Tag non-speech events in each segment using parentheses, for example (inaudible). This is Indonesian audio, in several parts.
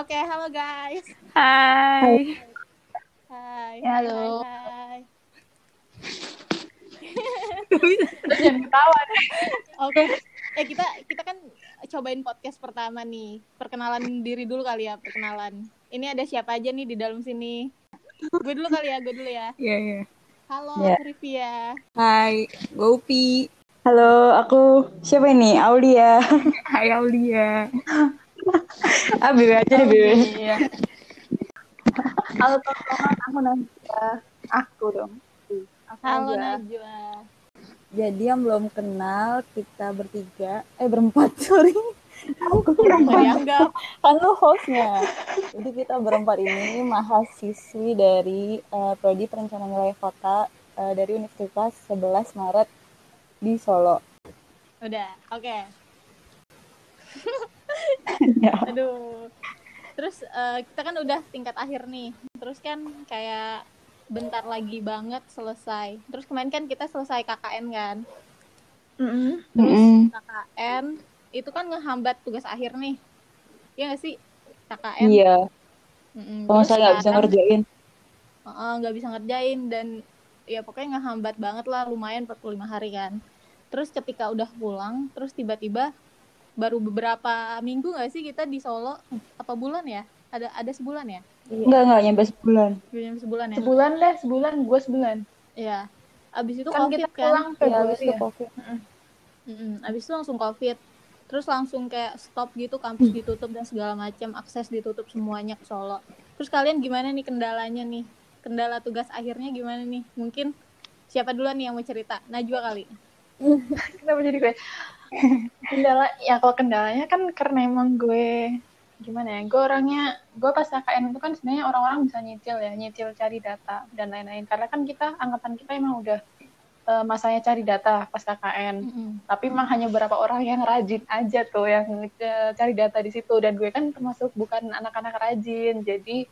Oke, halo guys. Hai. Hai. Halo. Hai. Jangan ketawa deh. Oke. Eh kita kita kan cobain podcast pertama nih. Perkenalan diri dulu kali ya, perkenalan. Ini ada siapa aja nih di dalam sini? Gue dulu kali ya, gue dulu ya. Iya, iya. Halo, Ya. aku Rivia. Hai, gue Upi. Halo, aku siapa ini? Aulia. Hai Aulia. (laughs) (laughs) ah, Bibi aja deh, Bibi. Iya. Halo, teman-teman. Aku Najwa. Aku dong. Aku Halo Najwa. Najwa. Jadi yang belum kenal kita bertiga, eh berempat (laughs) sorry. Aku Nggak dianggap. Kan lu hostnya. Jadi kita berempat ini mahasiswi dari eh, Prodi Perencanaan Wilayah Kota eh, dari Universitas 11 Maret di Solo. Udah, oke. (laughs) Ya. Aduh. Terus eh, kita kan udah tingkat akhir nih. Terus kan kayak bentar lagi banget selesai. Terus kemarin kan kita selesai KKN kan. Terus Mm-mm. KKN itu kan ngehambat tugas akhir nih. Iya gak sih? KKN. Iya. Mm-mm. Kalau Terus saya nggak bisa ngerjain. nggak bisa ngerjain dan ya pokoknya ngehambat banget lah lumayan 45 hari kan. Terus ketika udah pulang, terus tiba-tiba baru beberapa minggu nggak sih kita di Solo apa bulan ya? Ada ada sebulan ya? Enggak, enggak nyampe sebulan. Belum nyampe sebulan ya? sebulan deh sebulan gue sebulan Iya. Abis itu kan covid kita kan? pulang Iya, Februari habis itu ya Covid. Mm-mm. Abis itu langsung covid. Terus langsung kayak stop gitu, kampus ditutup dan segala macam, akses ditutup semuanya ke Solo. Terus kalian gimana nih kendalanya nih? Kendala tugas akhirnya gimana nih? Mungkin siapa duluan nih yang mau cerita? Najwa kali. (laughs) kenapa jadi gue kendala ya kalau kendalanya kan karena emang gue gimana ya gue orangnya gue pas KKN itu kan sebenarnya orang-orang bisa nyicil ya nyicil cari data dan lain-lain. Karena kan kita angkatan kita emang udah eh, masanya cari data pas KKN Mm-mm. tapi memang hanya beberapa orang yang rajin aja tuh yang eh, cari data di situ. Dan gue kan termasuk bukan anak-anak rajin. Jadi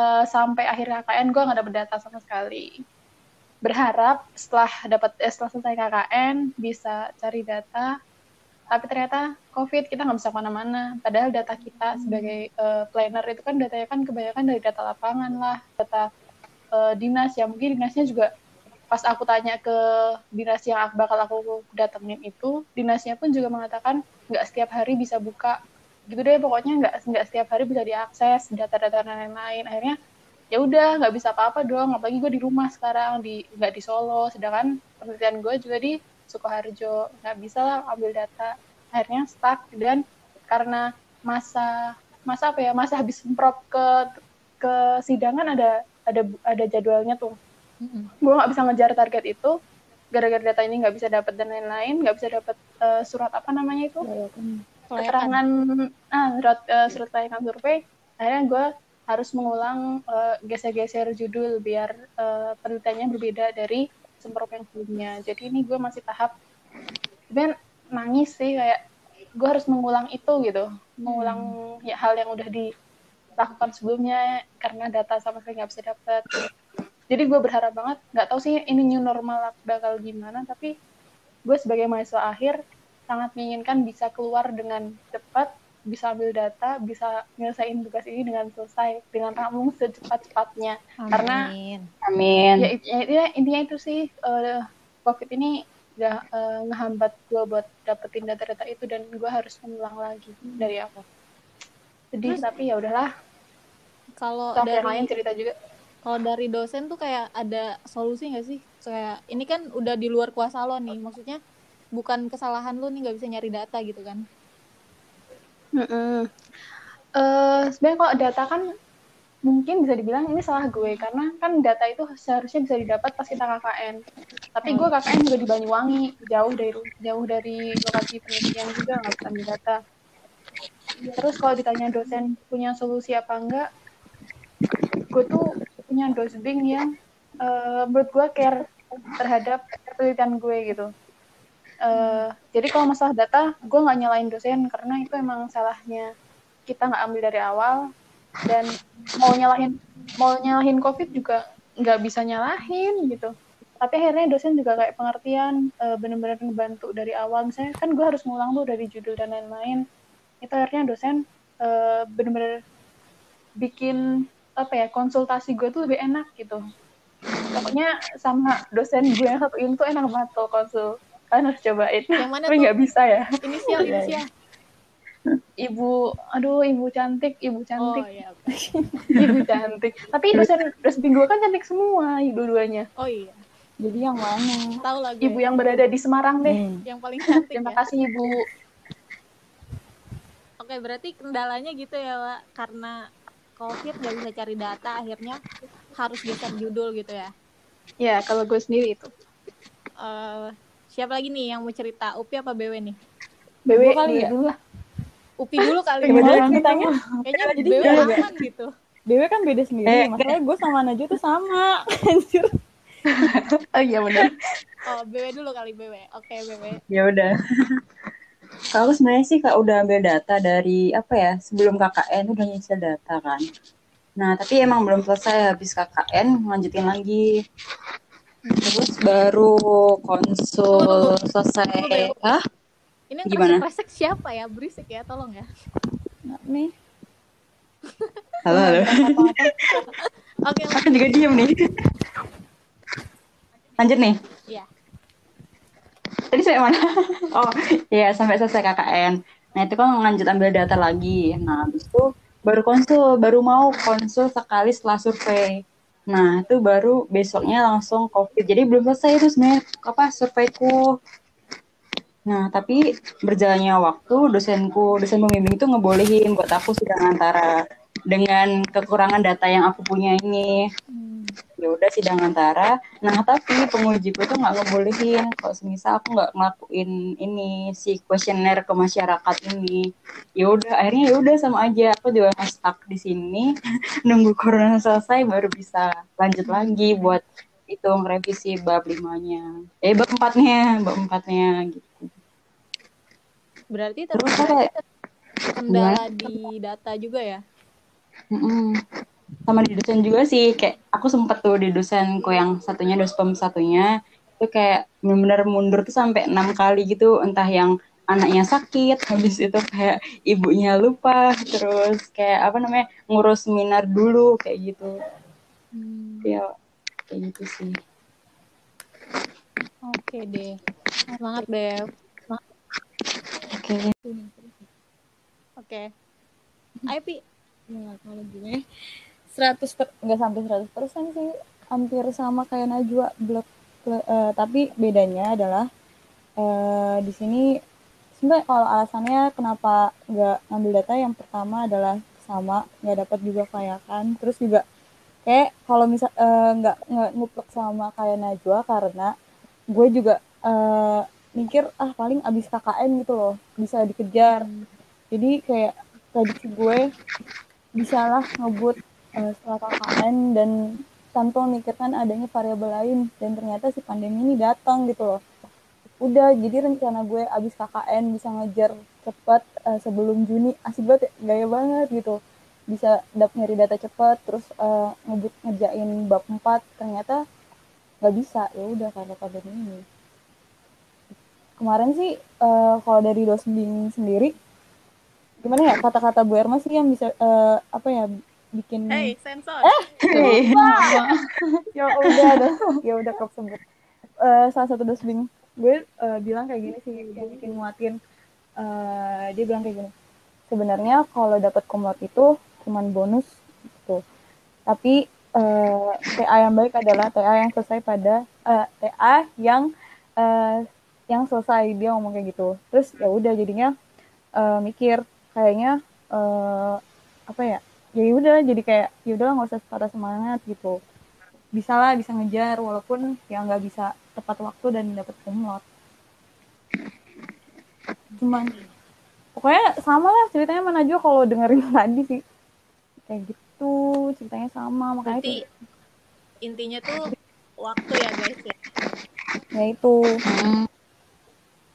eh, sampai akhir KKN gue nggak dapet data sama sekali berharap setelah dapat eh, setelah selesai KKN bisa cari data. Tapi ternyata COVID kita nggak bisa ke mana-mana. Padahal data kita sebagai eh, planner itu kan datanya kan kebanyakan dari data lapangan lah data eh, dinas. Ya mungkin dinasnya juga pas aku tanya ke dinas yang ak- bakal aku datengin itu dinasnya pun juga mengatakan nggak setiap hari bisa buka. Gitu deh pokoknya nggak nggak setiap hari bisa diakses data-data dan lain-lain. Akhirnya ya udah nggak bisa apa-apa dong apalagi gue di rumah sekarang di nggak di Solo. Sedangkan penelitian gue juga di Sukoharjo. Nggak bisa lah ambil data. Akhirnya stuck dan karena masa masa apa ya masa habis prop ke ke sidangan ada ada ada jadwalnya tuh. Mm-mm. gue nggak bisa ngejar target itu. Gara-gara data ini nggak bisa dapat dan lain-lain nggak bisa dapat eh, surat apa namanya itu? Kelayakan. keterangan ah surat eh, surat kelayakan survei. Akhirnya gue harus mengulang eh, geser-geser judul biar eh, penelitiannya berbeda dari semprot yang sebelumnya. Jadi ini gue masih tahap dan nangis sih kayak gue harus mengulang itu gitu. Mengulang ya, hal yang udah dilakukan sebelumnya karena data sama sekali nggak bisa dapat jadi gue berharap banget nggak tahu sih ini new normal bakal gimana tapi gue sebagai mahasiswa akhir sangat menginginkan bisa keluar dengan cepat bisa ambil data bisa nyelesain tugas ini dengan selesai dengan rampung secepat-cepatnya karena Amin. Amin. ya, ya, ya, intinya itu sih eh, covid ini udah eh, ngehambat gue buat dapetin data-data itu dan gue harus mengulang lagi dari aku sedih Terus- tapi ya udahlah Kalau yang dari lain cerita juga kalau dari dosen tuh kayak ada solusi nggak sih? Kayak ini kan udah di luar kuasa lo nih, maksudnya bukan kesalahan lo nih nggak bisa nyari data gitu kan? Mm-mm. Eh, sebenarnya kalau data kan mungkin bisa dibilang ini salah gue karena kan data itu seharusnya bisa didapat pas kita KKN. Tapi gue KKN juga di Banyuwangi, jauh dari jauh dari lokasi penelitian juga nggak bisa ambil data. Terus kalau ditanya dosen punya solusi apa enggak, gue tuh punya dosbing yang eh, menurut gue care terhadap penelitian gue gitu. Eh, jadi kalau masalah data, gue nggak nyalain dosen karena itu emang salahnya kita nggak ambil dari awal dan mau nyalahin mau nyalahin covid juga nggak bisa nyalahin gitu. Tapi akhirnya dosen juga kayak pengertian, eh, bener-bener ngebantu dari awal. Misalnya kan gue harus ngulang tuh dari judul dan lain-lain. Itu akhirnya dosen eh, bener-bener bikin apa ya konsultasi gue tuh lebih enak gitu pokoknya sama dosen gue yang satu ini tuh enak banget tuh konsul kalian harus cobain Yang mana tapi nggak bisa ya Inisial, Iya, inisial. ibu aduh ibu cantik ibu Oh cantik iya. oke. (laughs) ibu cantik tapi dosen dosen gue kan cantik semua dua-duanya Oh iya. Jadi yang mana? Tahu lah gue. ibu yang berada di Semarang deh Hmm. yang paling cantik terima ya. kasih ibu Oke, berarti kendalanya gitu ya, Wak. Karena COVID nggak bisa cari data, akhirnya harus geser judul gitu ya. ya kalau gue sendiri itu Eh, siapa lagi nih yang mau cerita? Upi apa BW nih? BW kali dulu ya? dulu lah Upi dulu kali ya. Kayaknya Jadi BW aman gitu. Dewe kan beda sendiri. Eh, Masalahnya gue sama Najwa tuh sama. (laughs) Anjir. oh iya benar Oh, BW dulu kali BW. Oke, BW. Ya udah. Kalau aku sebenarnya sih kak udah ambil data dari apa ya sebelum KKN udah nyicil data kan. Nah tapi emang belum selesai habis KKN lanjutin lagi. Terus baru konsul selesai. Hah? Ini yang Gimana? kresek siapa ya? Berisik ya, tolong ya. Nih. (laughs) Halo halo. (laughs) Oke, Aku juga diem nih. Lanjut nih. Iya. Tadi sampai mana? oh, (laughs) iya sampai selesai KKN. Nah, itu kan lanjut ambil data lagi. Nah, habis itu baru konsul, baru mau konsul sekali setelah survei. Nah, itu baru besoknya langsung COVID. Jadi belum selesai itu sebenarnya apa surveiku. Nah, tapi berjalannya waktu, dosenku, dosen pembimbing itu ngebolehin buat aku sidang antara dengan kekurangan data yang aku punya ini. Ya udah sidang antara. Nah tapi pengujiku tuh nggak ngebolehin. Kalau semisal aku nggak ngelakuin ini si kuesioner ke masyarakat ini ya udah akhirnya ya udah sama aja. Aku juga stuck di sini. (laughs) Nunggu corona selesai baru bisa lanjut lagi buat itu revisi bab limanya. Eh bab empatnya bab empatnya gitu berarti terus ya? kendala di data juga ya? Mm-mm. sama di dosen juga sih kayak aku sempet tuh di dosenku yang satunya dospem satunya itu kayak benar-benar mundur tuh sampai enam kali gitu entah yang anaknya sakit (laughs) habis itu kayak ibunya lupa terus kayak apa namanya ngurus seminar dulu kayak gitu ya kayak gitu sih Oke deh. Semangat oke. Ayo Pi. Ya, kalau gue 100 per, nggak sampai 100 persen sih hampir sama kayak Najwa blok eh, tapi bedanya adalah eh, di sini sebenarnya kalau alasannya kenapa nggak ngambil data yang pertama adalah sama nggak dapat juga kelayakan terus juga kayak kalau misal eh, nggak nggak sama kayak Najwa karena gue juga eh, mikir ah paling abis KKN gitu loh bisa dikejar. Jadi kayak prediksi gue bisalah ngebut eh, setelah KKN dan tanpa memikirkan adanya variabel lain dan ternyata si pandemi ini datang gitu loh. Udah jadi rencana gue abis KKN bisa ngejar cepet eh, sebelum Juni. Asik banget ya, gaya banget gitu. Bisa dap nyari data cepet terus eh, ngebut ngerjain bab 4 ternyata nggak bisa. Ya udah karena pandemi ini kemarin sih eh, kalau dari dosen bimbing sendiri gimana ya kata-kata Bu Erma sih yang bisa eh, apa ya bikin Hey, sensor. Hei. ya udah dah ya udah kesebut Eh, salah satu dosbing gue eh, bilang kayak gini sih yang bikin muatin Eh, dia bilang kayak gini sebenarnya kalau dapat kumlot itu cuman bonus gitu. Tapi eh, TA yang baik adalah TA yang selesai pada eh, TA yang eh, yang selesai dia ngomong kayak gitu. Terus ya udah jadinya eh, mikir kayaknya eh, apa ya ya udah jadi kayak ya udah nggak usah patah semangat gitu. Bisa lah bisa ngejar walaupun ya nggak bisa tepat waktu dan dapat kumlot cuman pokoknya sama lah ceritanya mana juga kalau dengerin (laughs) tadi sih. Kayak gitu ceritanya sama makanya Berarti intinya tuh waktu ya guys ya. ya itu. Hmm.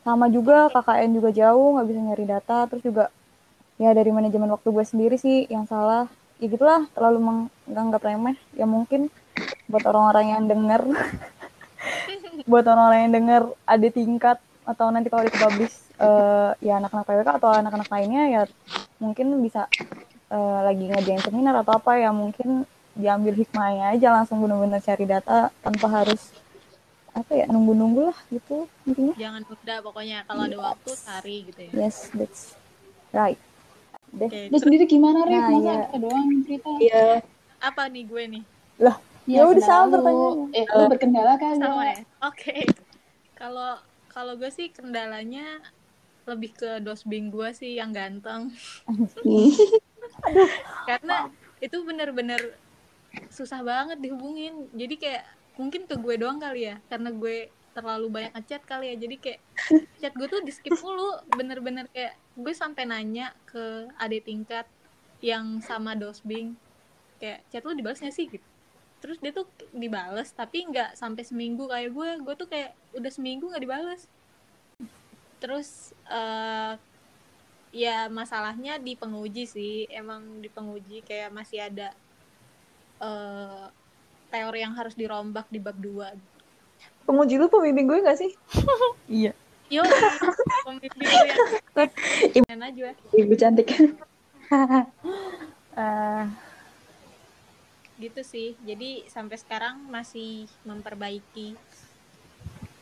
Sama juga KKN juga jauh nggak bisa nyari data. Terus juga ya dari manajemen waktu gue sendiri sih yang salah. Ya gitulah terlalu menganggap remeh. Ya mungkin buat orang-orang yang denger. (laughs) Buat orang-orang yang denger ada tingkat atau nanti kalau dipublish eh, ya anak-anak PWK atau anak-anak lainnya ya mungkin bisa eh, lagi ngerjain seminar atau apa ya mungkin diambil hikmahnya aja langsung bener-bener cari data tanpa harus apa ya nunggu-nunggu lah gitu intinya Jangan tunda pokoknya kalau ada waktu cari gitu ya. yes that's right deh Oke, Lu terus sendiri gimana, Rif? Nah, Masa iya. kita doang cerita? Iya. apa nih gue nih? lah Ya udah, kendala sama lu. pertanyaannya. Eh, lu berkendala kali Sama ya? ya? Oke. Kalau kalau gue sih kendalanya lebih ke dosbing gue sih yang ganteng. (laughs) Karena itu bener-bener susah banget dihubungin. Jadi kayak mungkin ke gue doang kali ya. Karena gue terlalu banyak ngechat kali ya. Jadi kayak (laughs) chat gue tuh di skip mulu. Bener-bener kayak gue sampai nanya ke adik tingkat yang sama dosbing. Kayak chat lu dibalas gak sih gitu. Terus dia tuh dibales tapi nggak sampai seminggu kayak gue. Gue tuh kayak udah seminggu nggak dibales. Terus eh ya masalahnya di penguji sih emang di penguji kayak masih ada eh teori yang harus dirombak di bab 2 Penguji lu pembimbing gue gak sih? (laughs) iya. Yo pembimbing gue yang (laughs) Ibu Najwa. Ibu cantik. (laughs) Eh, gitu sih. Jadi sampai sekarang masih memperbaiki.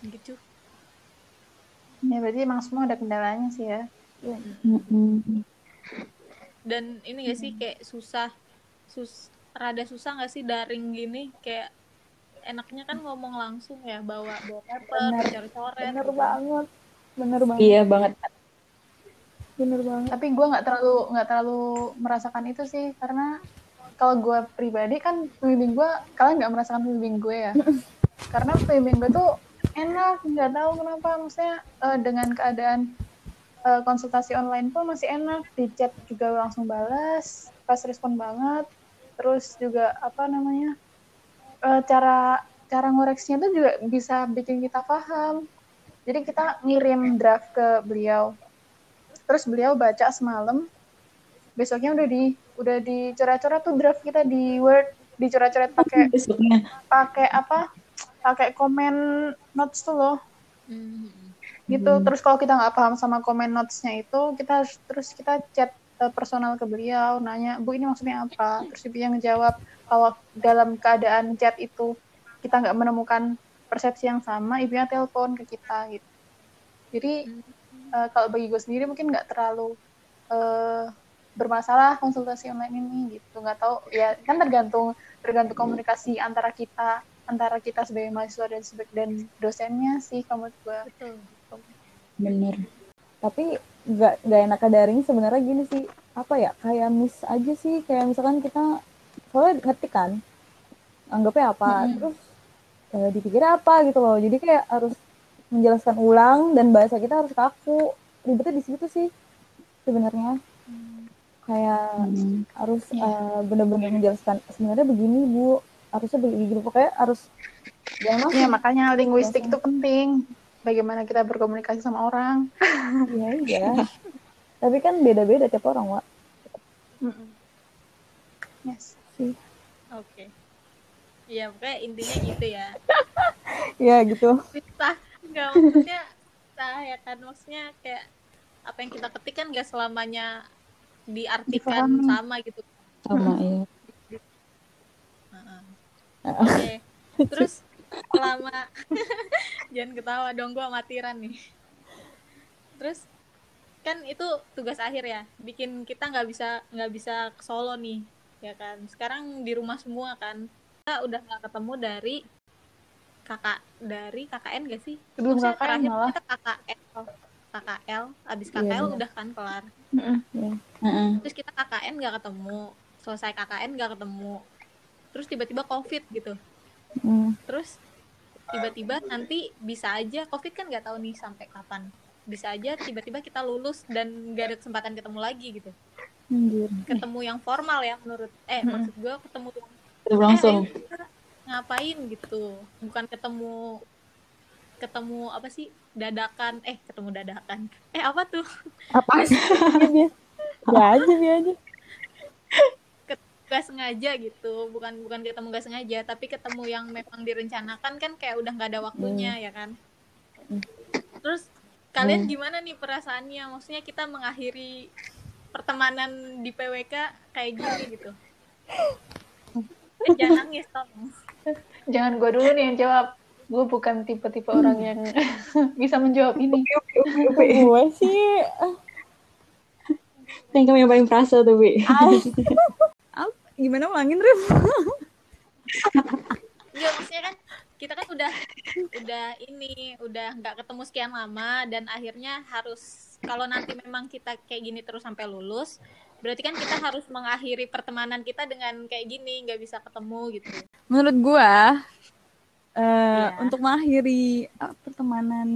Gitu. Ya, berarti emang semua ada kendalanya sih ya. dan ini gak sih kayak susah sus rada susah gak sih daring gini kayak enaknya kan ngomong langsung ya bawa bawa paper Bener. coret-coret bener gitu. banget bener banget Iya banget. bener banget Tapi gue nggak terlalu nggak terlalu merasakan itu sih karena kalau gue pribadi kan pembimbing gue kalian nggak merasakan pembimbing gue ya. (laughs) karena pembimbing gue tuh enak nggak tahu kenapa maksudnya eh, dengan keadaan eh, konsultasi online pun masih enak di chat juga langsung balas pas respon banget terus juga apa namanya eh, cara cara ngoreksinya tuh juga bisa bikin kita paham. Jadi kita ngirim draft ke beliau. Terus beliau baca semalam. Besoknya udah di udah dicoret-coret tuh draft kita di word. Dicoret-coret pakai Besoknya. pakai apa? Pakai komen notes tuh loh. Mhm. gitu. Terus kalau kita nggak paham sama komen notesnya itu kita harus- terus kita chat eh, personal ke beliau nanya bu ini maksudnya apa? Terus dia ngejawab kalau dalam keadaan chat itu kita nggak menemukan persepsi yang sama ibunya telepon ke kita gitu. Jadi eh, kalau bagi gue sendiri mungkin nggak terlalu eh, bermasalah konsultasi online ini gitu. Nggak tahu ya kan tergantung tergantung komunikasi antara kita antara kita sebagai mahasiswa dan sebagai dan dosennya sih kamu gue betul. Bener. tapi nggak nggak enak daring sebenarnya gini sih. Apa ya kayak miss aja sih. Kayak misalkan kita soalnya ngetik kan anggapnya apa terus eh, dipikir apa gitu loh. Jadi kayak harus menjelaskan ulang dan bahasa kita harus kaku. Ribetnya di situ sih sebenarnya. Kayak Hmm. harus eh, benar-benar menjelaskan sebenarnya begini bu. Harusnya begini pokoknya harus jangan Ya makanya linguistik itu penting. Bagaimana kita berkomunikasi sama orang. Iya (laughs) iya. Tapi kan beda-beda tiap orang, Wak. Yes. Sih. oke Iya, pokoknya intinya gitu ya. Iya (laughs) gitu. Susah, nggak maksudnya susah ya kan. Maksudnya kayak apa yang kita ketik kan nggak selamanya diartikan sama gitu. Sama ya. Heeh. Oke, (laughs) terus selama jangan ketawa dong gue amatiran nih. Terus kan itu tugas akhir ya, bikin kita nggak bisa nggak bisa ke Solo nih, ya kan. Sekarang di rumah semua kan. Kita udah nggak ketemu dari kakak dari KKN gak sih? Sebelum Maksudnya KKN terakhir malah. kita KKL, KKL, abis Iya, KKL benar. udah kan kelar. Heeh. Terus kita KKN nggak ketemu, selesai KKN nggak ketemu. Terus tiba-tiba COVID gitu. Hmm. terus tiba-tiba nanti bisa aja covid kan nggak tahu nih sampai kapan bisa aja tiba-tiba kita lulus dan nggak ada kesempatan ketemu lagi gitu Anjir. ketemu yang formal ya menurut eh maksud gue ketemu Itu langsung. eh, ngapain gitu bukan ketemu ketemu apa sih dadakan eh ketemu dadakan eh apa tuh Apa (laughs) sih? Aja, dia aja. Gak sengaja gitu. Bukan bukan ketemu gak sengaja tapi ketemu yang memang direncanakan kan kayak udah nggak ada waktunya ya kan? Terus kalian gimana nih perasaannya? Maksudnya kita mengakhiri pertemanan di PWK kayak gini gitu? Eh, jangan nangis tolong Jangan gue dulu nih yang jawab. Gue bukan tipe-tipe orang yang (laughs) bisa menjawab ini. gue sih Yang kami yang paling perasa tuh, Bi. (laughs) Gimana ulangin Rif? (laughs) Iya maksudnya kan kita kan udah udah ini udah nggak ketemu sekian lama dan akhirnya harus kalau nanti memang kita kayak gini terus sampai lulus berarti kan kita harus mengakhiri pertemanan kita dengan kayak gini nggak bisa ketemu gitu Menurut gue eh Iya. untuk mengakhiri eh, pertemanan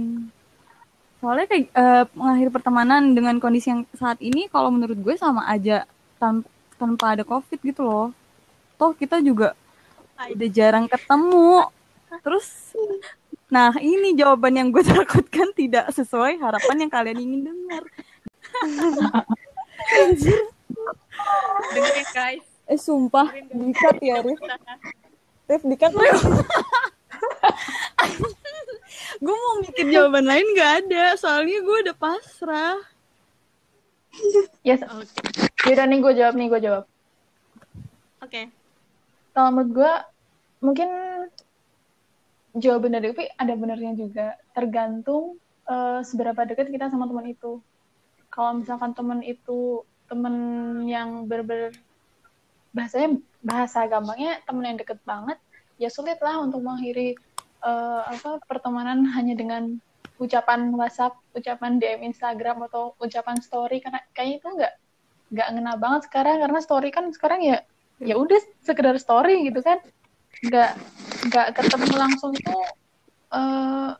soalnya kayak eh, mengakhiri pertemanan dengan kondisi yang saat ini kalau menurut gue sama aja tan- tanpa ada covid gitu loh. Toh kita juga udah jarang ketemu. Terus nah ini jawaban yang gue (laughs) takutkan tidak sesuai harapan yang kalian ingin dengar. Anjir. dengerin guys. Eh sumpah. Dikat ya Rif. Rif dikat. Rif (laughs) gue mau mikir jawaban lain gak ada. Soalnya gue udah pasrah. Yes. oke Yaudah nih gue jawab nih gue jawab. oke Kalau menurut gue mungkin jawaban dari Upi ada benernya juga. Tergantung eh, seberapa dekat kita sama teman itu. Kalau misalkan teman itu teman yang berber bahasanya bahasa gampangnya teman yang deket banget, ya sulit lah untuk mengakhiri eh, apa pertemanan hanya dengan ucapan WhatsApp, ucapan DM Instagram atau ucapan story karena kayaknya itu nggak nggak ngena banget sekarang karena story kan sekarang ya ya udah sekedar story gitu kan. Nggak nggak ketemu langsung itu eh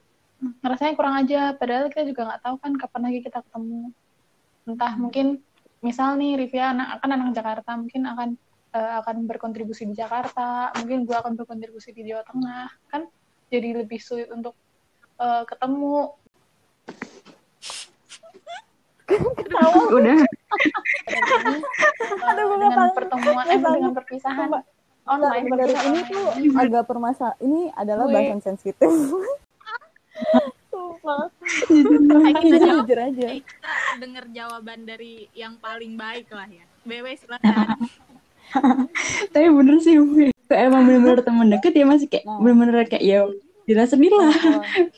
ngerasanya kurang aja. Padahal kita juga nggak tahu kan kapan lagi kita ketemu. Entah mungkin misal nih Rivia anak akan anak Jakarta mungkin akan eh, akan berkontribusi di Jakarta. Mungkin gua akan berkontribusi di Jawa Tengah. Kan jadi lebih sulit untuk eh, ketemu Udah. dan ini eh, dengan pertemuan eh dengan perpisahan online perpisahan ini tuh agak permasalahan ini adalah bahasan sensitif. Kita jawab jujur aja. Ayo kita denger jawaban dari yang paling baik lah ya. BW silakan. (laughs) Tapi bener sih, emang bener-bener temen deket ya masih kayak Nah. bener-bener kayak ya jelas sedih lah.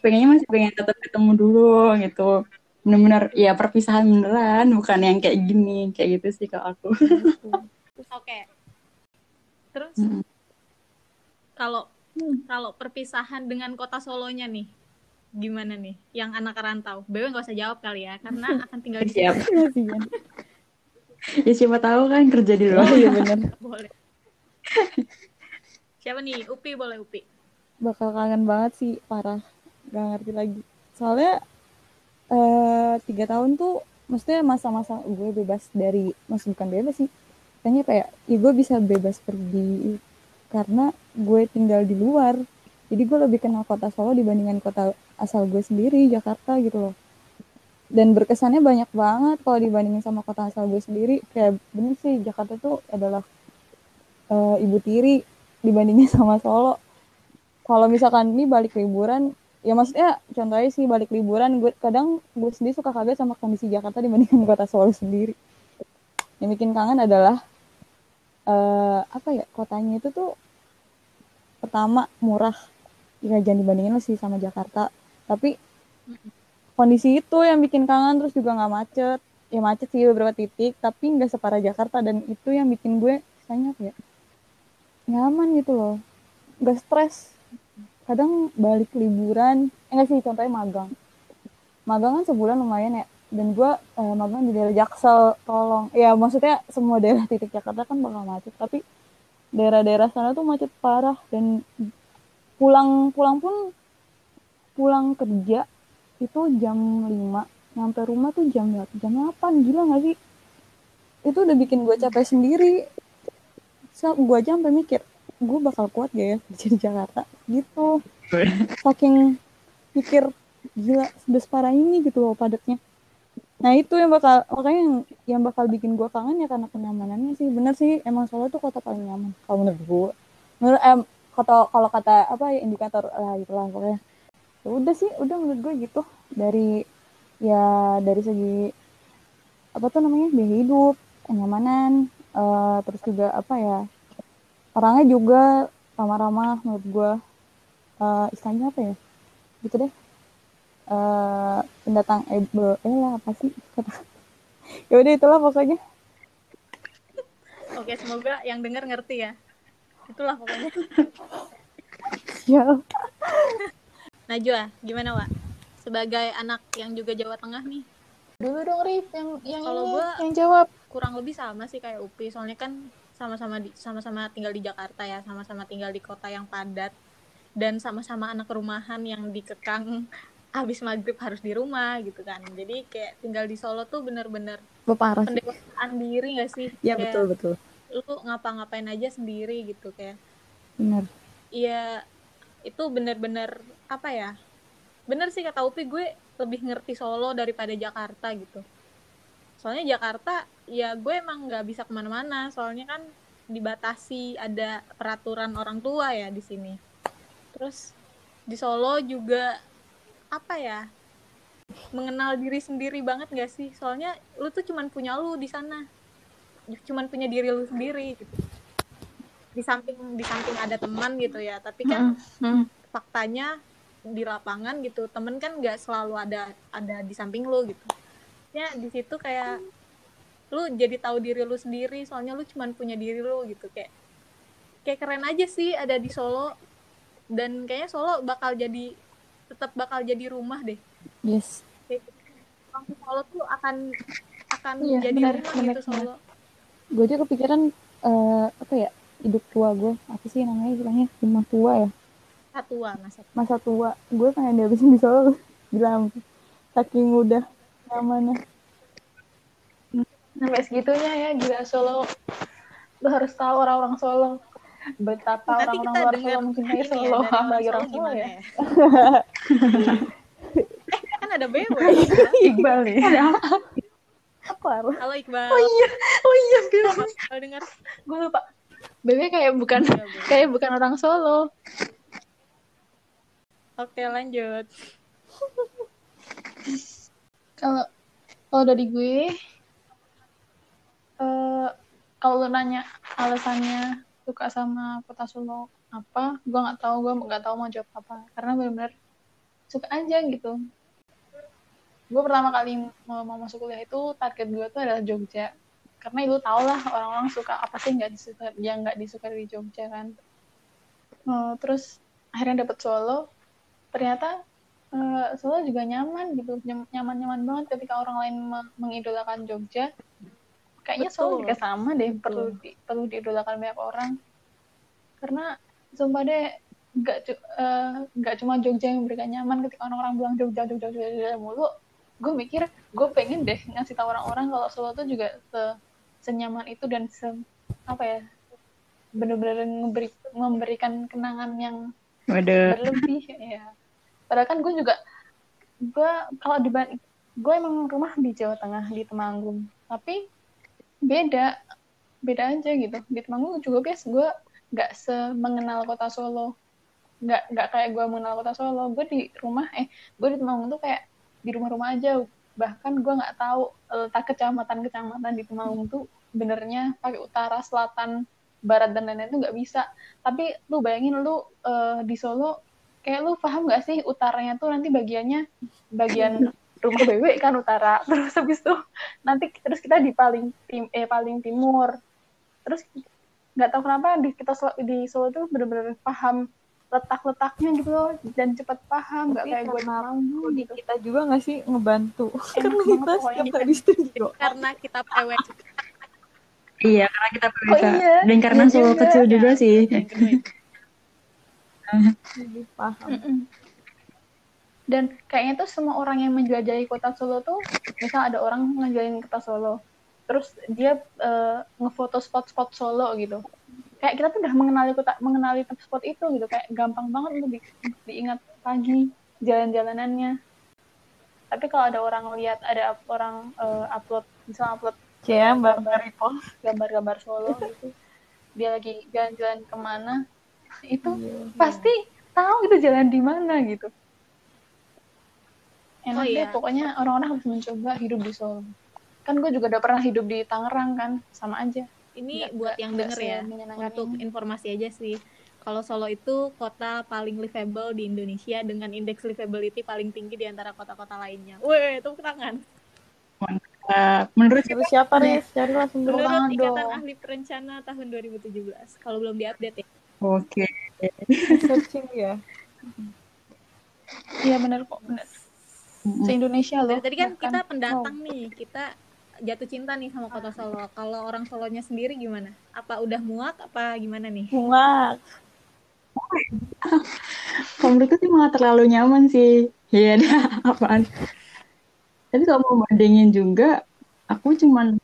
Pengennya masih pengen tetap ketemu dulu gitu. Bener-bener ya perpisahan beneran, bukan yang kayak gini. Kayak gitu sih kalau aku. (laughs) oke. Terus Mm. kalau kalau perpisahan dengan kota Solonya nih gimana nih? Yang anak rantau. BW nggak usah jawab kali ya karena (laughs) akan tinggal di (laughs) Siap. Ya siapa tahu kan kerja di oh luar. iya bener. boleh. Siapa nih? Upi boleh Upi. Bakal kangen banget sih parah. Gak ngerti lagi. Soalnya eh tiga tahun tuh maksudnya masa-masa gue bebas dari maksud bukan bebas sih kayaknya kayak ya gue bisa bebas pergi karena gue tinggal di luar. Jadi gue lebih kenal kota Solo dibandingkan kota asal gue sendiri Jakarta gitu loh. Dan berkesannya banyak banget kalau dibandingin sama kota asal gue sendiri. Kayak bener sih Jakarta tuh adalah eh, ibu tiri dibandingin (laughs) sama Solo. Kalau misalkan ini balik liburan ya maksudnya contohnya sih balik liburan gue kadang gue sendiri suka kaget sama kondisi Jakarta dibandingkan (laughs) kota Solo sendiri. Yang bikin kangen adalah eh apa ya kotanya itu tuh pertama murah ya jangan dibandingin sih sama Jakarta. Tapi kondisi itu yang bikin kangen terus juga nggak macet. Ya macet sih beberapa titik tapi nggak separah Jakarta dan itu yang bikin gue sayangnya apa ya nyaman gitu loh. Nggak stres kadang balik liburan eh nggak sih contohnya magang. Magang kan sebulan lumayan ya dan gue eh, magang di daerah Jaksel tolong. Ya maksudnya semua daerah titik Jakarta kan bakal macet tapi daerah-daerah sana tuh macet parah dan pulang pulang pun pulang kerja itu jam 5 nyampe rumah tuh jam jam 8 gila gak sih? Itu udah bikin gue capek sendiri. Gue aja sampai mikir gue bakal kuat gak ya kerja (laughs) di Jakarta? Gitu. Saking pikir gila sudah separah ini gitu loh padatnya. Nah itu yang bakal makanya yang, yang bakal bikin gue kangen ya karena kenyamanannya sih. Bener sih emang Solo tuh kota paling nyaman kalau menurut gue menurut em kata kalau kata apa ya indikator lah itulah pokoknya. Ya udah sih udah menurut gue gitu. Dari ya dari segi apa tuh namanya biaya hidup kenyamanan eh, terus juga apa ya orangnya juga ramah-ramah menurut gue Eh, istilahnya apa ya gitu deh eh pendatang eh, be- eh lah apa sih (laughs) ya udah itulah pokoknya Oke, semoga yang denger ngerti ya. Itulah pokoknya. ya Najwa, gimana, Wak? Sebagai anak yang juga Jawa Tengah nih, Dulu dong Rif yang yang Kalau ini, gua- yang jawab. kurang lebih sama sih kayak Upi. Soalnya kan sama-sama di, sama-sama tinggal di Jakarta ya, sama-sama tinggal di kota yang padat dan sama-sama anak rumahan yang dikekang (laughs) habis maghrib harus di rumah gitu kan. Jadi kayak tinggal di Solo tuh bener-bener pendewasaan diri gak sih? ya Kayak betul betul Lu ngapa-ngapain aja sendiri gitu kayak benar Iya, itu bener-bener apa ya? Bener sih kata Upi, gue lebih ngerti Solo daripada Jakarta gitu. Soalnya Jakarta, ya gue emang nggak bisa ke mana-mana. Soalnya kan dibatasi ada peraturan orang tua ya di sini. Terus di Solo juga apa ya? Mengenal diri sendiri banget gak sih? Soalnya lu tuh cuman punya lu di sana. Cuman punya diri lu sendiri gitu. Di samping di samping ada teman gitu ya, tapi kan Hmm. faktanya di lapangan gitu temen kan nggak selalu ada ada di samping lu gitu ya di situ kayak lu jadi tahu diri lu sendiri soalnya lu cuman punya diri lu gitu kayak kayak keren aja sih ada di Solo. Dan kayaknya Solo bakal jadi tetap bakal jadi rumah deh. Yes. Kayak Solo tuh akan akan Iya, jadi benar, rumah benar, gitu Solo. Gue aja kepikiran eh, apa ya hidup tua gue apa sih namanya istilahnya? Rumah tua ya? Satua masa masa tua. Gue pengen dihabisin di Solo (laughs) bilang. Saking udah nyamannya Sampai segitunya ya gila Solo. Lu harus tahu orang-orang Solo betapa orang-orang luar Solo mencintai ya, Solo dari orang Solo orang Solo gimana ya. ya (laughs) eh kan ada BW Iqbal nih. parah halo Iqbal Oh iya, oh iya, kalau dengar gue lupa. Bebe kayak bukan Iya, Bu. kayak bukan orang Solo. Oke lanjut. (laughs) Kalau kalau dari gue, eh kalau nanya alasannya suka sama kota Solo apa, gue nggak tahu, gue nggak tahu mau jawab apa. Karena benar-benar suka aja gitu. Gue pertama kali mau, mau masuk kuliah itu target gue tuh adalah Jogja. Karena itu tau lah orang-orang suka apa sih nggak disuka, yang nggak disuka di Jogja kan. Eh, terus akhirnya dapet Solo, ternyata eh, Solo juga nyaman gitu Nyam- nyaman-nyaman banget ketika orang lain me- mengidolakan Jogja kayaknya Solo Betul. juga sama deh perlu di, perlu diidolakan banyak orang karena sumpah deh nggak eh, nggak cuma Jogja yang memberikan nyaman ketika orang-orang bilang Jogja Jogja Jogja, Jogja mulu gue mikir gue pengen deh ngasih tahu orang-orang kalau Solo tuh juga se senyaman itu dan se apa ya bener-bener memberi, memberikan kenangan yang Waduh. berlebih (laughs) ya padahal kan gue juga gue kalau di gue emang rumah di Jawa Tengah di Temanggung. Tapi beda beda aja gitu. Di Temanggung juga biasa gue nggak semengenal kota Solo. Nggak nggak kayak gue mengenal kota Solo. Gue di rumah eh gue di Temanggung tuh kayak di rumah-rumah aja. Bahkan gue nggak tahu letak kecamatan-kecamatan di Temanggung tuh benernya pakai utara selatan barat dan lain-lain tuh nggak bisa. Tapi lu bayangin lu eh, di Solo kayak lu paham nggak sih utaranya tuh nanti bagiannya bagian rumah BW kan utara (laughs) terus habis itu nanti terus kita di paling tim eh paling timur terus nggak tahu kenapa di kita Solo- di Solo tuh bener-bener paham letak-letaknya gitu loh dan cepat paham nggak Tapi kayak gue di karena Temanggung di gitu kita juga nggak sih ngebantu (laughs) karena kita pokoknya. setiap hari studio Karena kita PW Iya, karena kita Oh bisa. iya, Dan karena iya Solo juga. kecil juga sih. Lebih paham Mm-mm. Dan kayaknya tuh semua orang yang menjelajahi kota Solo tuh, misal ada orang ngejalanin kota Solo, terus dia eh, ngefoto spot-spot Solo gitu. Kayak kita tuh udah mengenali kota, mengenali spot itu gitu, kayak gampang banget untuk di- diingat pagi jalan-jalanannya. Tapi kalau ada orang lihat, ada orang eh, upload, misal upload Cia mbak gambar gambar-gambar Solo gitu, dia lagi jalan-jalan ke mana, itu Iya. pasti tahu itu jalan di mana gitu. Enak Oh, deh, iya. pokoknya orang-orang harus mencoba hidup di Solo. kan gue juga udah pernah hidup di Tangerang kan sama aja Ini Nggak- buat nggak- yang denger ya, untuk ini. informasi aja sih. Kalau Solo itu kota paling livable di Indonesia dengan indeks livability paling tinggi di antara kota-kota lainnya. Weh, tepuk tangan. Eh, menurut Terus siapa nih? Cari langsung. Menurut Ikatan dong. Ahli Perencana tahun 2017. Kalau belum diupdate ya. Oke. Searching ya. (laughs) iya bener kok se Indonesia loh Dari tadi kan kita pendatang nih, kita jatuh cinta nih sama kota Solo. Kalau orang Solonya sendiri gimana? Apa udah muak apa gimana nih? Bunga. (laughs) Kalau menurutku sih malah terlalu nyaman sih. Iya (laughs) dah, apaan. Tapi kalau mau bandingin juga, aku cuman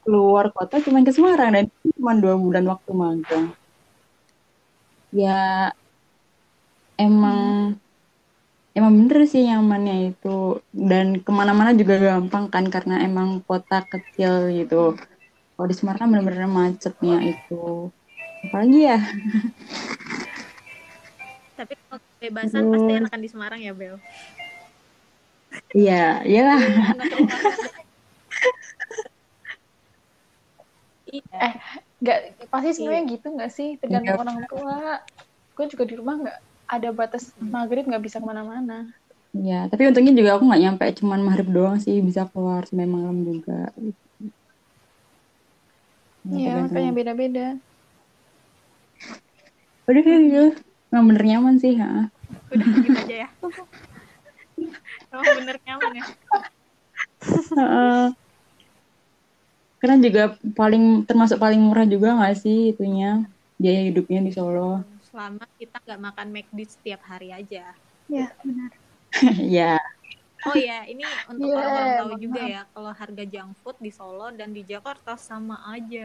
keluar kota cuman ke Semarang dan cuma dua bulan waktu magang. Ya emang emang bener sih nyamannya itu dan ke mana-mana juga gampang kan karena emang kota kecil gitu. Kalau di Semarang kan bener-bener macetnya itu. Apalagi ya? Tapi kalau kebebasan pasti enakan di Semarang ya, Bel. Iya, iyalah. Iya. (laughs) nggak pasti sebenarnya gitu nggak sih tergantung Iya. orang tua gue juga di rumah nggak ada batas maghrib nggak bisa ke mana-mana Iya, tapi untungnya juga aku nggak nyampe cuman maghrib doang sih, bisa keluar sampai malam juga. Ya, iya tergantung. makanya beda-beda Udah gitu, emang bener nyaman sih, ha. Udah gitu aja ya. (laughs) Emang bener nyaman ya. (laughs) Karena juga paling termasuk paling murah juga nggak sih itunya biaya hidupnya di Solo. Selama kita nggak makan McD setiap hari aja. ya benar (laughs) ya, Oh ya, ini untuk Iya, orang-orang tahu maaf. juga ya, kalau harga junk food di Solo dan di Jakarta sama aja.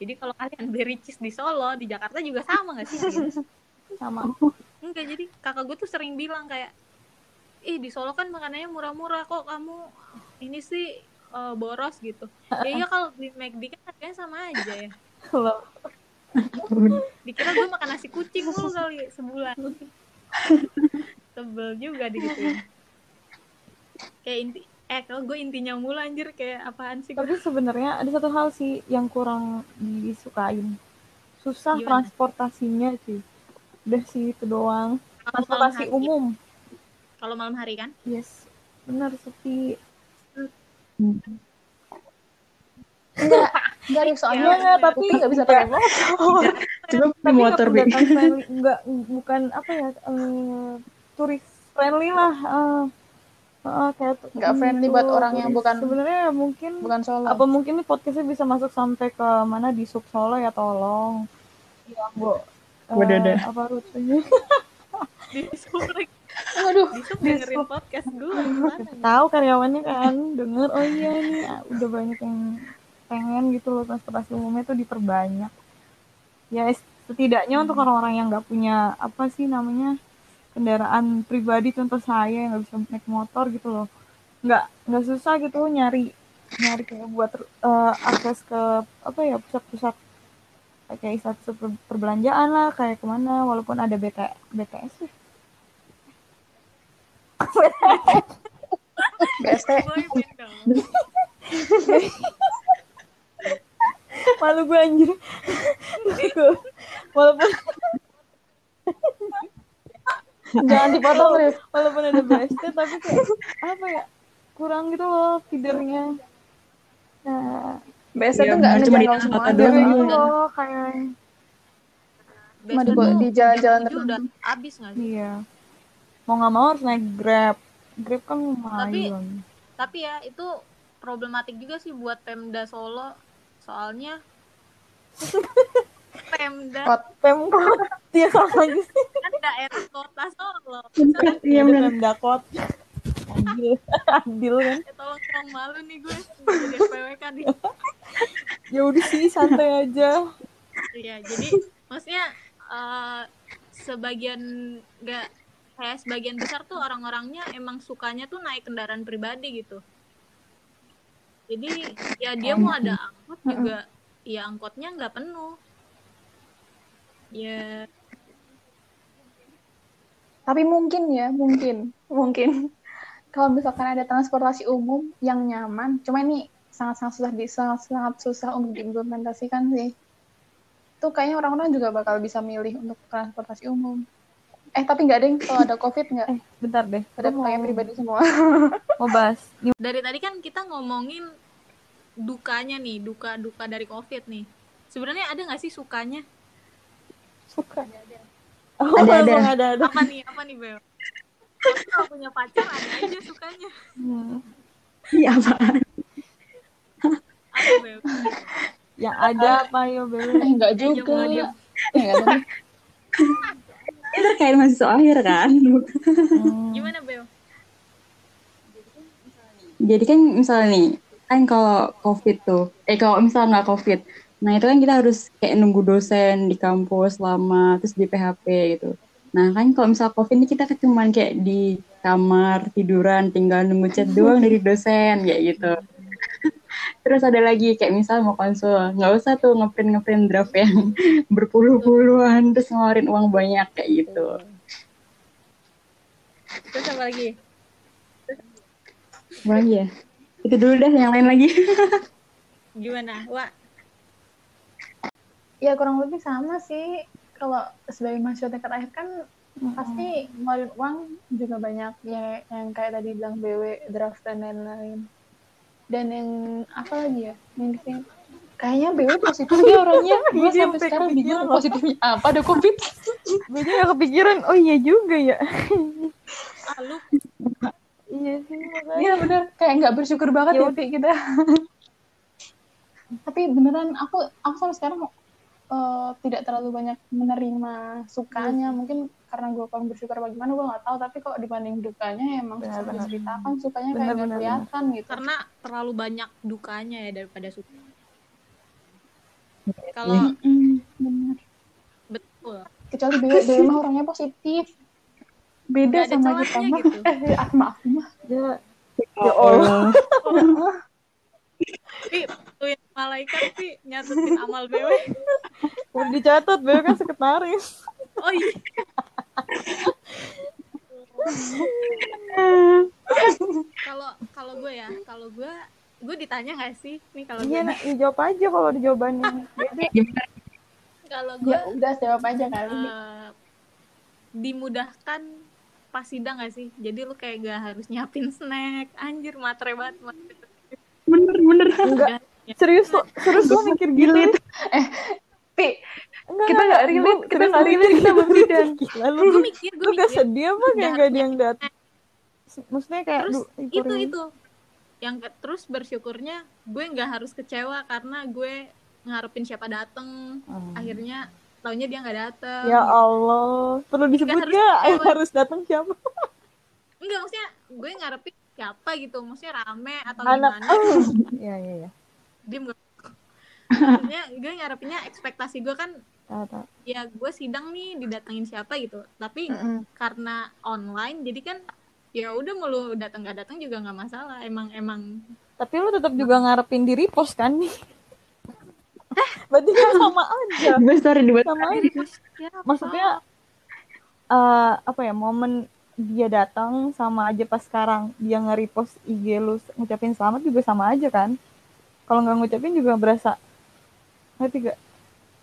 Jadi kalau kalian beli ricis di Solo, di Jakarta juga sama nggak sih? (laughs) Sama. Enggak, jadi kakak gue tuh sering bilang kayak, ih di Solo kan makanannya murah-murah kok kamu ini sih eh, boros gitu. Ya iya kalau beli McD kan harganya sama aja ya. (laughs) Dikira gue makan nasi kucing mulu kali sebulan. Tebel juga digituin. Kayak inti, eh kalau gue intinya mulu anjir kayak apaan sih? Tapi sebenarnya ada satu hal sih yang kurang disukain. Susah Gimana? transportasinya sih. Udah sih itu doang. Transportasi umum. Kalau malam hari kan? Yes. Benar sepi. Enggak enggak Rif, soalnya Iya, enggak, tapi Upi nggak bisa pakai motor. (laughs) Coba tapi pakai motor nggak Bi. kelihatan friendly nggak bukan apa ya eh, turis friendly lah eh, eh, kayak Nggak friendly buat orang yang bukan- sebenarnya mungkin bukan Solo. apa mungkin nih podcastnya bisa masuk sampai ke mana? Di sub Solo ya tolong. Ya bu eh, Wadadah. apa rutenya (laughs) Di sub. Aduh Di sub dengerin podcast gue gimana? tahu karyawannya kan denger. Oh iya nih ah, udah banyak yang pengen gitu loh transportasi umumnya tuh diperbanyak. Ya setidaknya untuk orang-orang yang nggak punya apa sih namanya kendaraan pribadi contoh saya yang nggak bisa naik motor gitu loh. Nggak nggak susah gitu nyari nyari kayak buat eh, akses ke apa ya pusat-pusat kayak pusat per- perbelanjaan lah kayak ke mana walaupun ada BT, BTS ya. BST malu gue anjir. Walaupun jangan dipotong Rif walaupun ada BST tapi kayak apa ya kurang gitu loh feedernya. Nah BST Iya, tuh nggak benar, cuma di semuanya doang. gitu Dan loh kayak Cuma di- jalan-jalan tertentu. udah habis nggak sih? iya mau nggak mau harus naik grab grab kan lumayan Tapi ya itu problematik juga sih buat Pemda Solo. Soalnya (laughs) Pemda Kot. pemkot dia sama aja sih kan daerah kota Solo. Iya bener. pemdakot adil (laughs) adil kan Ya, tolong dong malu nih gue jadi SPWK nih. (laughs) ya udah sih santai aja Iya, jadi maksudnya eh, sebagian nggak kayak sebagian besar tuh orang-orangnya emang sukanya tuh naik kendaraan pribadi gitu. Jadi ya dia mau ada angkot juga, ya angkotnya nggak penuh. Ya tapi mungkin ya mungkin mungkin kalau misalkan ada transportasi umum yang nyaman, cuma ini sangat-sangat susah di sangat-sangat susah untuk diimplementasikan sih. Itu kayaknya orang-orang juga bakal bisa milih untuk transportasi umum. Eh tapi nggak deh kalau ada covid nggak Eh, bentar deh. ada Aku mau, kayak pribadi semua. mau bahas. (laughs) Dari tadi kan kita ngomongin dukanya nih, duka-duka dari COVID nih. Sebenarnya ada nggak sih sukanya? suka. Oh, Ada, ada. emang ada, ada. Apa nih? Apa nih, Bel? Kalau punya pacar ada aja sukanya. Hmm. Iya apaan? Apa, Bel? Yang ada apa yo Bel? eh nggak Eh, juga. (laughs) Ini terkait mahasiswa akhir kan? Hmm. Gimana, Bel? Jadi kan misalnya nih, kan kalau COVID tuh, eh kalau misalnya nggak COVID, nah itu kan kita harus kayak nunggu dosen di kampus lama, terus di PHP gitu. Nah kan kalau misalnya COVID ini kita cuma kayak di kamar tiduran, tinggal nunggu chat doang dari dosen kayak gitu. Terus ada lagi kayak misal mau konsul, nggak usah tuh ngeprint ngeprint draft yang (laughs) berpuluh-puluhan, terus ngeluarin uang banyak kayak gitu. Terus apa lagi? Apa lagi ya? Itu dulu deh, yang lain lagi. (laughs) Gimana? Wah, Ya kurang lebih sama sih. Kalau sebagai mahasiswa tingkat akhir kan pasti ngeluarin uang juga banyak ya yang kayak tadi bilang BW, draft dan lain-lain. Dan yang apa lagi ya? Yang di sini kayaknya BW positif dia orangnya. (laughs) Gue Iya, sampai sampai sekarang bingung positifnya apa ada covid. (laughs) Gue juga kepikiran, oh iya juga ya. ah, lu iya sih. Iya bener, kayak nggak bersyukur banget Ya ya Pi, kita. (laughs) Tapi beneran aku aku sampai sekarang eh, tidak terlalu banyak menerima sukanya. Mungkin karena gue kurang bersyukur bagaimana gue nggak tahu. Tapi kalau dibanding dukanya emang susah Benar-benar. diceritakan sukanya kayak Benar, nggak benar, kelihatan gitu. karena terlalu banyak dukanya ya daripada suka. Kalau Mm, bener. betul, Kecuali BW, BW mah orangnya positif. Beda Nggak ada sama kita mah. gitu. Eh, (laughs) ah, maaf mah. Ya, Ya Allah. (laughs) Pi, tuin malaikat Pi nyatutin amal BW. udah dicatat, Bel kan sekretaris. Oh iya. Kalau kalau gue ya, kalau gue gue ditanya gak sih nih kalau gue Iya, nah, ya jawab aja kalau ada jawabannya. Beda. (laughs) kalau gue Ya udah jawab aja kali. eh, dimudahkan pas sidang gak sih? Jadi lu kayak gak harus nyiapin snack. Anjir, matre banget. Bener, bener. Enggak, serius lo, serius lo mikir gitu. Pi, Enggak, Kita nggak relate, kita nggak lo relate, kita berbeda. Gila, lu, Gue mikir, gue gak sedih apa kayak gak ada yang dat Maksudnya kayak Terus itu itu yang ke- terus bersyukurnya gue nggak harus kecewa karena gue ngarepin siapa dateng Hmm. akhirnya taunya dia nggak dateng Ya Allah, perlu disebut harus gak kecewa. harus datang siapa? (laughs) enggak maksudnya gue ngarepin siapa gitu maksudnya rame atau Anak. gimana Oh. (laughs) Iya, iya. diem gak maksudnya gue ngarepinnya ekspektasi gue kan Tahu, tahu. ya gue sidang nih didatengin siapa gitu tapi Mm-mm. karena online jadi kan ya udah mau lu datang gak datang juga nggak masalah emang emang Tapi lu tetap juga ngarepin di repost kan nih? (laughs) Berarti kan sama aja. (laughs) Gue story di Sama aja. Maksudnya eh apa ya momen dia datang sama aja pas sekarang dia nge-repost IG lu ngucapin selamat juga sama aja kan? Kalau nggak ngucapin juga berasa ngerti gak?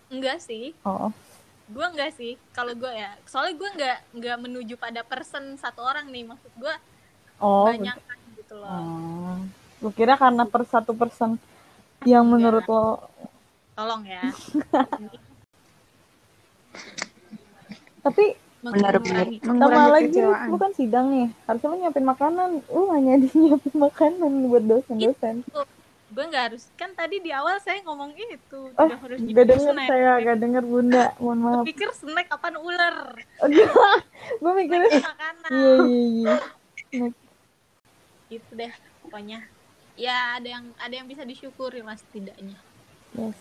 Enggak sih. Oh, gue enggak sih. Kalau gue ya soalnya gue nggak nggak menuju pada person satu orang nih. Maksud gue oh, banyak kan gitu loh. Oh. Gue kira karena per satu person yang menurut lo tolong ya. (laughs) Tapi Benar, sama Mengurangi lagi lu, kekecewaan. lu kan sidang nih. Harusnya lu nyiapin makanan. Lu hanya di nyiapin (laughs) makanan buat dosen-dosen gue nggak harus kan tadi di awal saya ngomong itu oh tidak harus gak nyimpen denger snack. saya gak denger bunda. Mohon maaf. Pikir snack apaan ular? (laughs) Gue mikirnya makanan? Iya iya iya. Gitu deh pokoknya. Ya ada yang ada yang bisa disyukuri lah setidaknya yes.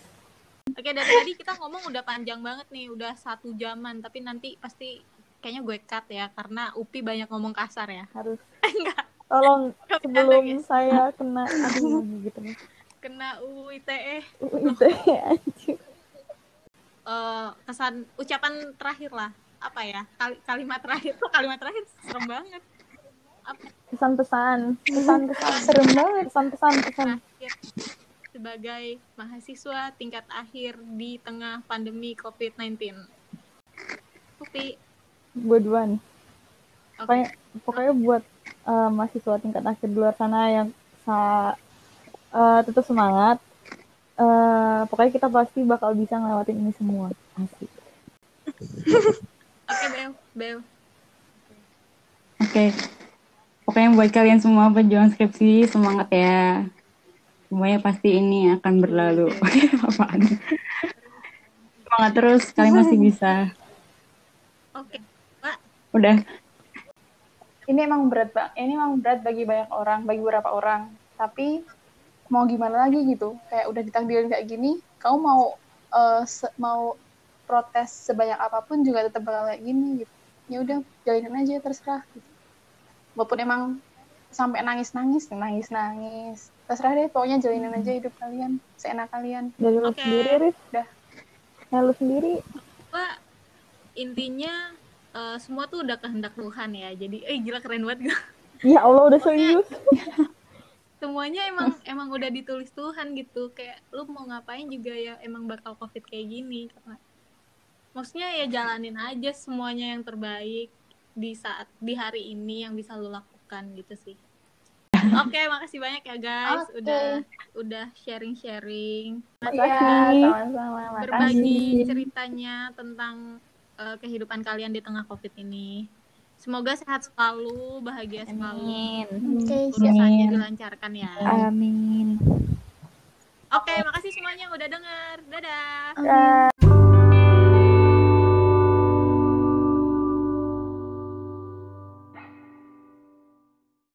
Oke dari tadi kita ngomong udah panjang banget nih udah satu jaman tapi nanti pasti kayaknya gue cut ya karena Upi banyak ngomong kasar ya. Harus. (laughs) Enggak tolong sebelum guys. saya kena aduh gitu kena UU ITE itu anjir eh, kesan ucapan terakhir lah apa ya Kali- kalimat terakhir tuh kalimat terakhir serem banget Pesan-pesan, pesan-pesan. Serem banget. Pesan-pesan, pesan. terakhir sebagai mahasiswa tingkat akhir di tengah pandemi COVID-19. Upi, Gue duluan. oke. Pokoknya, pokoknya buat eh, mahasiswa tingkat akhir di luar sana yang sa eh, tetap semangat. Eh, pokoknya kita pasti bakal bisa ngelewatin ini semua. Asik. Oke, Bel, Bel. Oke. Pokoknya buat kalian semua pejuang skripsi, semangat ya. Semuanya pasti ini akan berlalu. (laughs) Apaan? Semangat terus, kalian masih bisa. Oke, Pak. Udah. Ini emang berat bang ini emang berat bagi banyak orang bagi beberapa orang tapi mau gimana lagi gitu kayak udah ditakdirin kayak gini kamu mau se- mau protes sebanyak apa pun juga tetap bakal kayak gini gitu ya udah jalinin aja terserah gitu. walaupun emang sampai nangis nangis nangis nangis terserah deh pokoknya jalinin aja hidup kalian seenak kalian Dari lu Oke. sendiri, Rif. Udah. Ya, lu sendiri. Pak, intinya eh, semua tuh udah kehendak Tuhan ya. Jadi, eh gila keren banget gue. Ya Allah, udah serius. (laughs) Semuanya emang emang udah ditulis Tuhan gitu. Kayak lu mau ngapain juga ya emang bakal Covid kayak gini karena maksudnya ya jalanin aja semuanya yang terbaik di saat di hari ini yang bisa lu lakukan gitu sih. Oke, makasih banyak ya guys Oke. udah udah sharing-sharing, Iya, sama-sama berbagi ceritanya tentang eh, kehidupan kalian di tengah Covid ini. Semoga sehat selalu, bahagia selalu. oke siap Urusannya Amin. dilancarkan ya. Amin. Oke, makasih semuanya yang udah denger. Dadah. Dah.